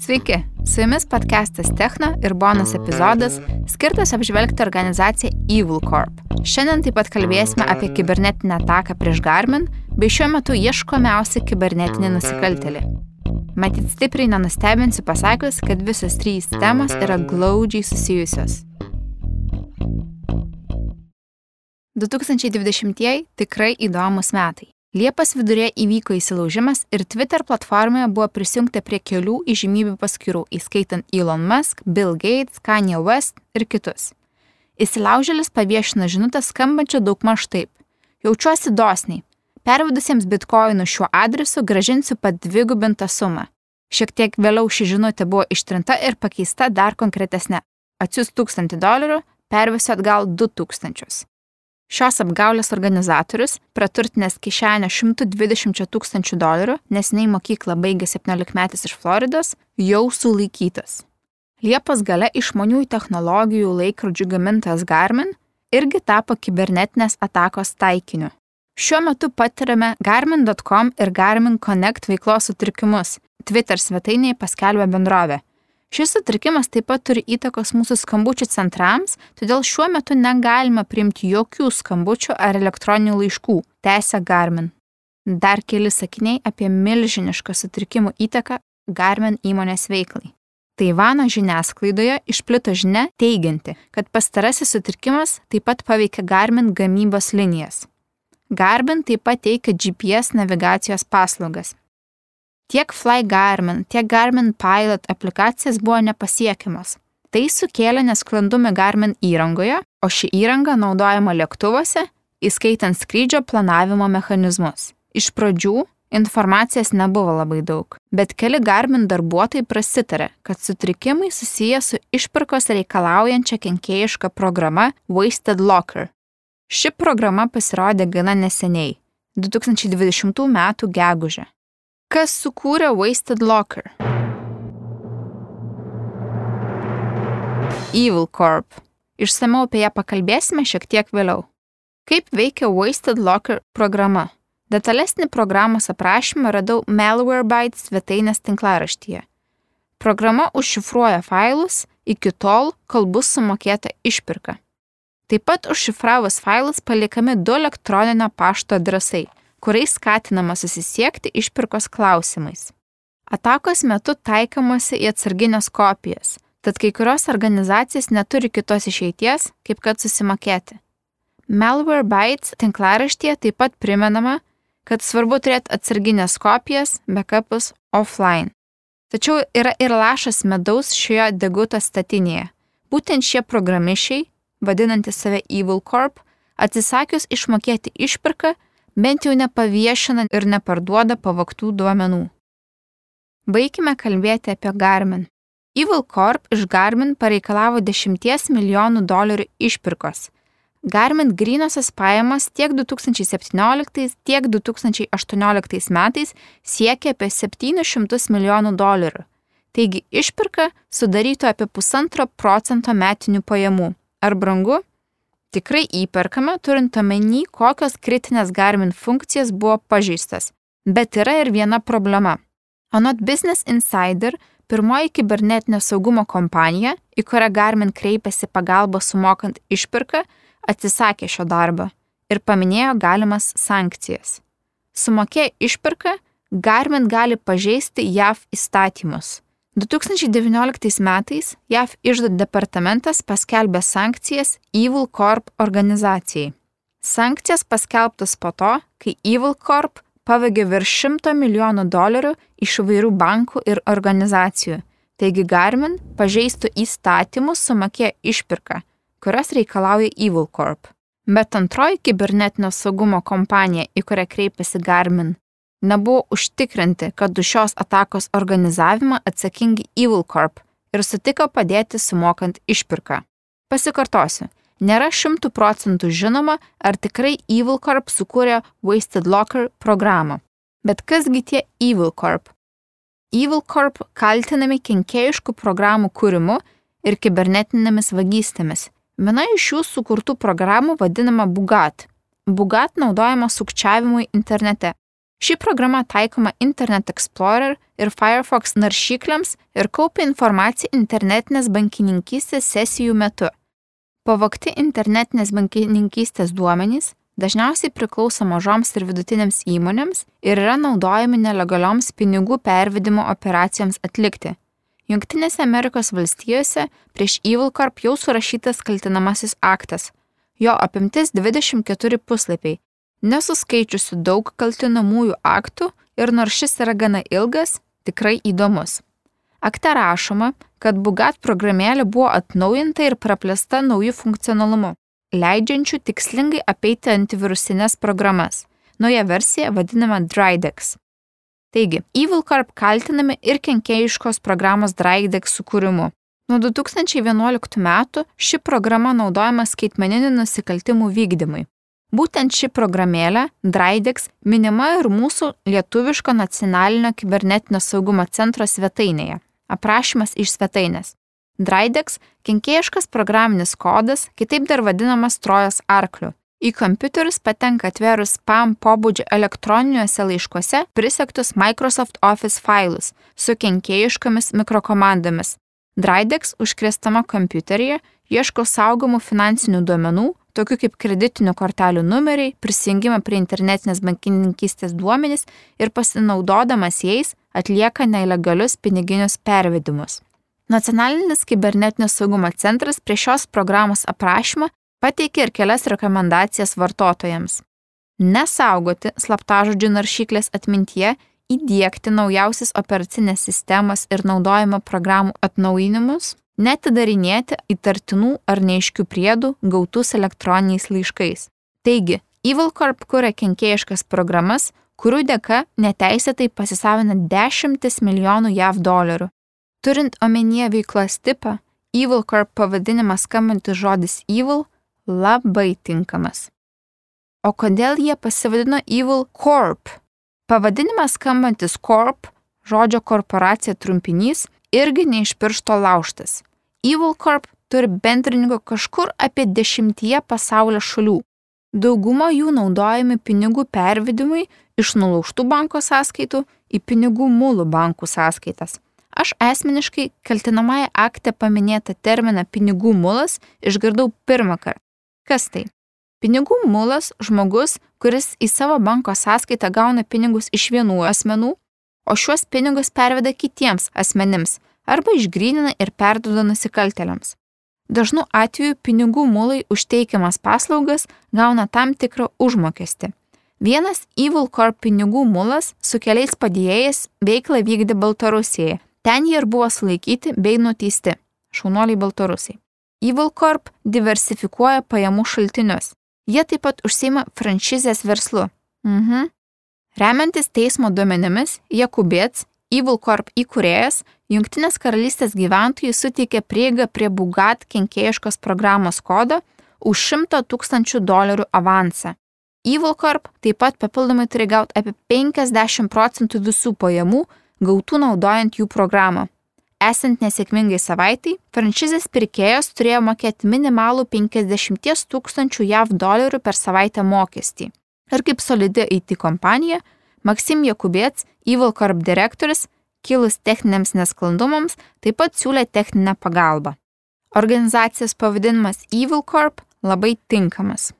Sveiki, su jumis podcastas Techno ir bonus epizodas skirtas apžvelgti organizaciją Evil Corp. Šiandien taip pat kalbėsime apie kibernetinę ataką prieš Garmin bei šiuo metu ieškomiausi kibernetiniai nusikaltėliai. Matyt, stipriai nenustebinsiu pasakius, kad visos trys temos yra glaudžiai susijusios. 2020 tikrai įdomus metai. Liepos vidurė įvyko įsilaužimas ir Twitter platformoje buvo prisijungta prie kelių įžymybių paskirų, įskaitant Elon Musk, Bill Gates, Kanye West ir kitus. Įsilaužėlis paviešino žinutę skambančią daugmaž taip. Jaučiuosi dosniai. Pervedusiems bitkoinų šiuo adresu gražinsiu pat dvigubintą sumą. Šiek tiek vėliau ši žinutė buvo ištrinta ir pakeista dar konkretesnė. Atsiūs 1000 dolerių, pervesiu atgal 2000. Šios apgaulės organizatorius, praturtinęs kišenę 120 tūkstančių dolerių, nesiniai mokyklą baigė 17 metais iš Floridos, jau sulaikytas. Liepos gale išmaniųjų technologijų laikrodžių gamintojas Garmin irgi tapo kibernetinės atakos taikiniu. Šiuo metu patiriame Garmin.com ir Garmin Connect veiklos sutrikimus. Twitter svetainėje paskelbė bendrovė. Šis sutrikimas taip pat turi įtakos mūsų skambučių centrams, todėl šiuo metu negalima priimti jokių skambučių ar elektroninių laiškų, tęsia Garmin. Dar keli sakiniai apie milžinišką sutrikimų įtaką Garmin įmonės veiklai. Taivano žiniasklaidoje išplito žinia teigianti, kad pastarasis sutrikimas taip pat paveikia Garmin gamybos linijas. Garmin taip pat teikia GPS navigacijos paslaugas. Tiek Fly Garmin, tiek Garmin Pilot aplikacijas buvo nepasiekiamas. Tai sukėlė nesklandumį Garmin įrangoje, o ši įranga naudojama lėktuvuose, įskaitant skrydžio planavimo mechanizmus. Iš pradžių informacijos nebuvo labai daug, bet keli Garmin darbuotojai prasitarė, kad sutrikimai susiję su išpirkos reikalaujančia kenkėjiška programa Wasted Locker. Ši programa pasirodė gana neseniai - 2020 m. gegužę. Kas sukūrė Wasted Locker? Evil Corp. Išsameu apie ją pakalbėsime šiek tiek vėliau. Kaip veikia Wasted Locker programa? Detalesnį programos aprašymą radau Malwarebytes svetainės tinklaraštyje. Programa užšifruoja failus iki tol, kol bus sumokėta išpirka. Taip pat užšifravus failus palikami du elektroninio pašto adresai kuriais skatinama susisiekti išpirkos klausimais. Atakos metu taikomasi į atsarginės kopijas, tad kai kurios organizacijos neturi kitos išeities, kaip kad susimokėti. Malwarebytes tinklaraštyje taip pat primenama, kad svarbu turėti atsarginės kopijas, backupus offline. Tačiau yra ir lašas medaus šioje deguto statinėje. Būtent šie programišiai, vadinantys save Evil Corp, atsisakius išmokėti išpirką, bent jau nepaviešina ir neparduoda pavoktų duomenų. Baigime kalbėti apie Garmin. Evil Corp iš Garmin pareikalavo 10 milijonų dolerių išpirkos. Garmin grinosios pajamos tiek 2017, tiek 2018 metais siekia apie 700 milijonų dolerių. Taigi išpirka sudarytų apie pusantro procento metinių pajamų. Ar brangu? Tikrai įperkama, turint omeny, kokios kritinės Garmin funkcijas buvo pažeistas. Bet yra ir viena problema. Anot Business Insider, pirmoji kibernetinio saugumo kompanija, į kurią Garmin kreipėsi pagalbą sumokant išpirką, atsisakė šio darbo ir paminėjo galimas sankcijas. Sumokėję išpirką, Garmin gali pažeisti JAV įstatymus 2019 metais JAV išdo departamentas paskelbė sankcijas Evil Corp organizacijai. Sankcijas paskelbtas po to, kai Evil Corp pavagė virš 100 milijonų dolerių iš įvairių bankų ir organizacijų. Taigi Garmin pažeistų įstatymus sumokė išpirką, kurias reikalauja Evil Corp. Bet antroji kibernetinio saugumo kompanija, į kurią kreipiasi Garmin, nebuvo užtikrinti, kad už šios atakos organizavimą atsakingi Evil Corp ir sutiko padėti sumokant išpirką. Pasikartosiu, nėra šimtų procentų žinoma, ar tikrai Evil Corp sukūrė Wasted Locker programą. Bet kasgi tie Evil Corp? Evil Corp kaltinami kenkėjiškų programų kūrimu ir kibernetinėmis vagystėmis. Viena iš jų sukurtų programų vadinama Bugat. Bugat naudojama sukčiavimui internete Ši programa taikoma Internet Explorer ir Firefox naršykliams ir kaupia informaciją internetinės bankininkystės sesijų metu. Pavokti internetinės bankininkystės duomenys dažniausiai priklauso mažoms ir vidutinėms įmonėms ir yra naudojami nelegalioms pinigų pervedimo operacijoms atlikti. Junktinėse Amerikos valstijose prieš Evil Corp jau surašytas kaltinamasis aktas. Jo apimtis 24 puslapiai nesuskaičiusi daug kaltinamųjų aktų ir nors šis yra gana ilgas, tikrai įdomus. Akte rašoma, kad Bugat programėlė buvo atnaujinta ir praplėsta naujų funkcionalumu, leidžiančių tikslingai apeiti antivirusinės programas. Nauja versija vadinama Drydex. Taigi, Evil Corp kaltinami ir kenkėjiškos programos Drydex sukūrimu. Nuo 2011 metų ši programa naudojama skaitmeninių nusikaltimų vykdymui. Būtent ši programėlė, Drydex, minima ir mūsų lietuviško nacionalinio kibernetinio saugumo centro svetainėje. Aprašymas iš svetainės. Drydex - kenkėjiškas programinis kodas, kitaip dar vadinamas trojos arkliu. Į kompiuterius patenka atverus spam pobūdžio elektroniniuose laiškuose prisektus Microsoft Office failus su kenkėjiškomis mikrokomandomis. Drydex užkrėstama kompiuteryje ieško saugomų finansinių duomenų, tokių kaip kreditinių kortelių numeriai, prisijungimą prie internetinės bankininkystės duomenys ir pasinaudodamas jais atlieka nelegalius piniginius pervedimus. Nacionalinis kibernetinio saugumo centras prie šios programos aprašymą pateikė ir kelias rekomendacijas vartotojams. Nesaugoti slaptažodžių naršyklės atmintyje, įdėkti naujausias operacinės sistemas ir naudojimo programų atnaujinimus, netidarinėti įtartinų ar neiškių priedų gautus elektroniniais laiškais. Taigi, Evil Corp kuria kenkėjiškas programas, kurių dėka neteisėtai pasisavina dešimtis milijonų JAV dolerių. Turint omenyje veiklos tipą, Evil Corp pavadinimas skambantis žodis Evil labai tinkamas. O kodėl jie pasivadino Evil Corp? Pavadinimas skambantis Corp, žodžio korporacija trumpinys, irgi ne iš piršto lauštas. Evil Corp turi bendrininkų kažkur apie dešimtyje pasaulio šalių. Dauguma jų naudojami pinigų pervedimui iš nulaužtų banko sąskaitų į pinigų mūlų bankų sąskaitas. Aš asmeniškai kaltinamąją aktę paminėtą terminą pinigų mulas išgirdau pirmą kartą. Kas tai? Pinigų mulas žmogus, kuris į savo banko sąskaitą gauna pinigus iš vienų asmenų, o šiuos pinigus perveda kitiems asmenims arba išgrynina ir perduoda nusikaltėliams. Dažnu atveju pinigų mulai užteikiamas paslaugas gauna tam tikrą užmokestį. Vienas Evil Corp pinigų mulas su keliais padėjėjais veiklą vykdė Baltarusijoje. Ten jie ir buvo sulaikyti bei nuteisti. Šaunuoliai Baltarusiai. Evil Corp diversifikuoja pajamų šaltinius. Jie taip pat užsima franšizės verslu. Mhm. Remiantis teismo duomenimis, Jakubėts, Evil Corp įkūrėjas, Junktinės karalystės gyventojai suteikė prieigą prie Bugat kenkėjiškos programos kodą už 100 tūkstančių dolerių avansą. Evil Corp taip pat papildomai turi gauti apie 50 procentų visų pajamų gautų naudojant jų programą. Esant nesėkmingai savaitai, franšizės pirkėjas turėjo mokėti minimalų 50 tūkstančių JAV dolerių per savaitę mokestį. Ir kaip solidi IT kompanija, Maksim Jakubėts, Evil Corp direktorius, kilus techniniams nesklandumams, taip pat siūlė techninę pagalbą. Organizacijos pavadinimas Evil Corp labai tinkamas.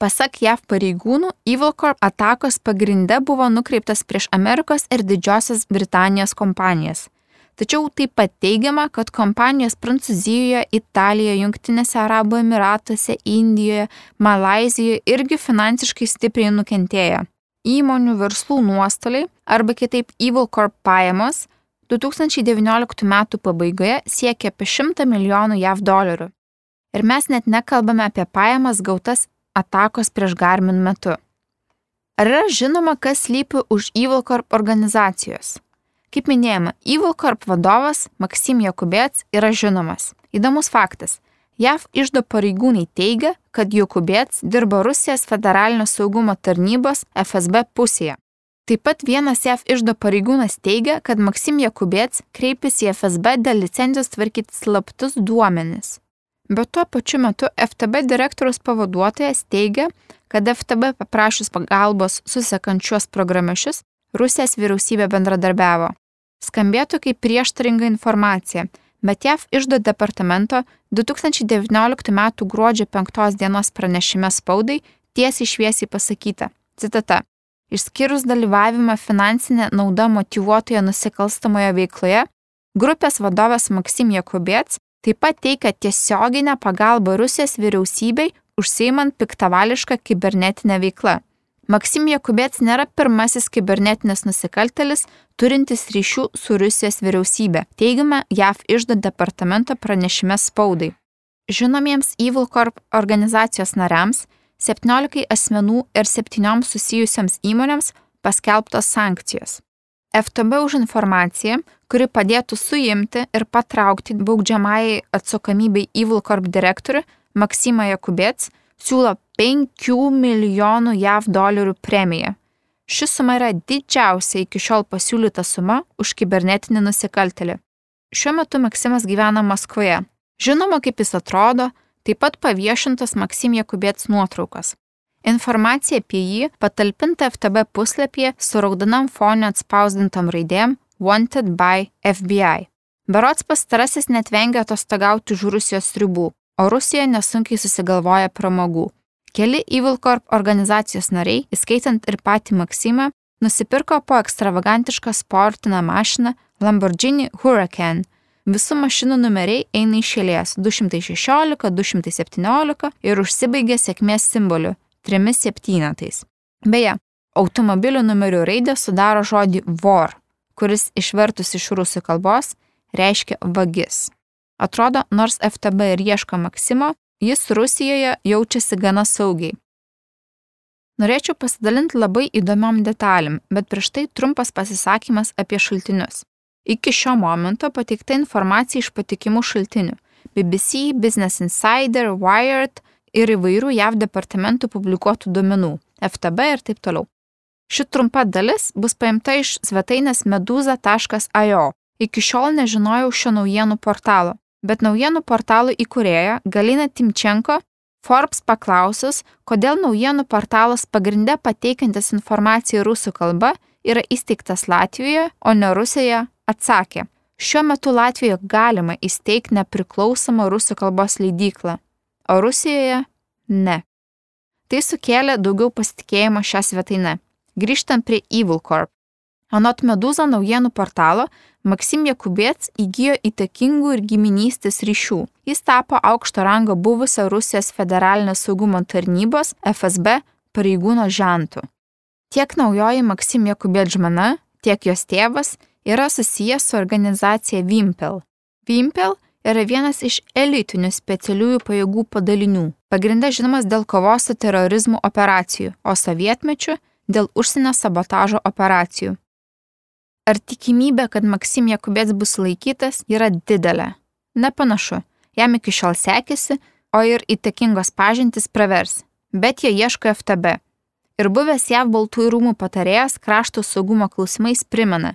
Pasak JAV pareigūnų, Evil Corp atakos pagrinde buvo nukreiptas prieš Amerikos ir Didžiosios Britanijos kompanijas. Tačiau taip pat teigiama, kad kompanijos Prancūzijoje, Italijoje, Junktinėse Arabų Emiratuose, Indijoje, Malazijoje irgi finansiškai stipriai nukentėjo įmonių verslų nuostoliai arba kitaip Evil Corp pajamos 2019 m. pabaigoje siekia apie 100 milijonų JAV dolerių. Ir mes net nekalbame apie pajamas gautas atakos prieš Garmin metu. Ar yra žinoma, kas slypi už Evil Corp organizacijos? Kaip minėjome, Evil Corp vadovas Maksim Jakubėts yra žinomas. Įdomus faktas. JAV išdo pareigūnai teigia, kad Jokubėts dirbo Rusijos federalinio saugumo tarnybos FSB pusėje. Taip pat vienas JAV išdo pareigūnas teigia, kad Maksim Jakubėts kreipėsi į FSB dėl licencijos tvarkyti slaptus duomenis. Bet tuo pačiu metu FTB direktorius pavaduotojas teigia, kad FTB paprašus pagalbos susekančios programišius, Rusijos vyriausybė bendradarbiavo. Skambėtų kaip prieštaringa informacija, bet JAV išdo departamento 2019 m. gruodžio 5 dienos pranešime spaudai tiesiai šviesiai pasakyta, citata, išskyrus dalyvavimą finansinė nauda motivuotoje nusikalstamoje veikloje, grupės vadovas Maksim Jakubėts taip pat teikia tiesioginę pagalbą Rusijos vyriausybei užseimant piktavališką kibernetinę veiklą. Maksim Jakubėts nėra pirmasis kibernetinis nusikaltelis, turintis ryšių su Rusijos vyriausybė, teigiame JAV išdo departamento pranešime spaudai. Žinomiems Evil Corp organizacijos nariams, 17 asmenų ir 7 susijusiams įmonėms paskelbtos sankcijos. FTB už informaciją, kuri padėtų suimti ir patraukti baudžiamai atsakomybei Evil Corp direktorių Maksimą Jakubėts, siūlo 5 milijonų JAV dolerių premiją. Ši suma yra didžiausia iki šiol pasiūlyta suma už kibernetinį nusikaltelį. Šiuo metu Maksimas gyvena Maskvoje. Žinoma, kaip jis atrodo, taip pat paviešintas Maksim Jakubėts nuotraukas. Informacija apie jį patalpinta FTB puslapyje su raudonam fone atspausdintam raidėm Wanted by FBI. Berots pastarasis net vengia atostogauti už Rusijos ribų, o Rusija nesunkiai susigalvoja pramogų. Keli Evil Corp organizacijos nariai, įskaitant ir patį Maksimą, nusipirko po ekstravagantišką sportinę mašiną Lamborghini Hurricane. Visų mašinų numeriai eina iš eilės 216, 217 ir užsibaigia sėkmės simboliu - trimis septynetais. Beje, automobilių numerių raidė sudaro žodį VOR, kuris išvertus iš rusų kalbos reiškia vagis. Atrodo, nors FTB ir ieško Maksimo, jis Rusijoje jaučiasi gana saugiai. Norėčiau pasidalinti labai įdomiom detalėm, bet prieš tai trumpas pasisakymas apie šaltinius. Iki šio momento pateikta informacija iš patikimų šaltinių - BBC, Business Insider, Wired ir įvairių JAV departamentų publikuotų duomenų, FTB ir taip toliau. Ši trumpa dalis bus paimta iš svetainės meduza.io. Iki šiol nežinojau šio naujienų portalo bet naujienų portalo įkūrėja Galina Timčenko Forbes paklausus, kodėl naujienų portalas pagrindė pateikiantis informaciją rusų kalba yra įsteigtas Latvijoje, o ne Rusijoje, atsakė, šiuo metu Latvijoje galima įsteigti nepriklausomą rusų kalbos leidyklą, o Rusijoje ne. Tai sukėlė daugiau pasitikėjimo šią svetainę. Grįžtant prie Evil Corp. Anot Meduza naujienų portalo, Maksim Jakubėts įgyjo įtakingų ir giminystės ryšių. Jis tapo aukšto rango buvusio Rusijos federalinės saugumo tarnybos FSB pareigūno žentų. Tiek naujoji Maksim Jakubėt žmona, tiek jos tėvas yra susijęs su organizacija Vimpel. Vimpel yra vienas iš elitinių specialiųjų pajėgų padalinių, pagrindę žinomas dėl kovos su terorizmu operacijų, o sovietmečiu dėl užsienio sabotažo operacijų. Ar tikimybė, kad Maksim Jakubėts bus laikytas, yra didelė? Nepanašu. Jam iki šiol sekėsi, o ir įtakingos pažintis pravers. Bet jie ieško FTB. Ir buvęs JAV Baltųjų rūmų patarėjas krašto saugumo klausimais primena,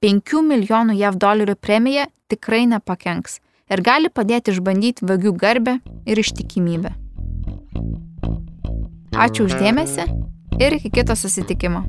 5 milijonų JAV dolerių premija tikrai nepakenks ir gali padėti išbandyti vagių garbę ir ištikimybę. Ačiū uždėmesi ir iki kito susitikimo.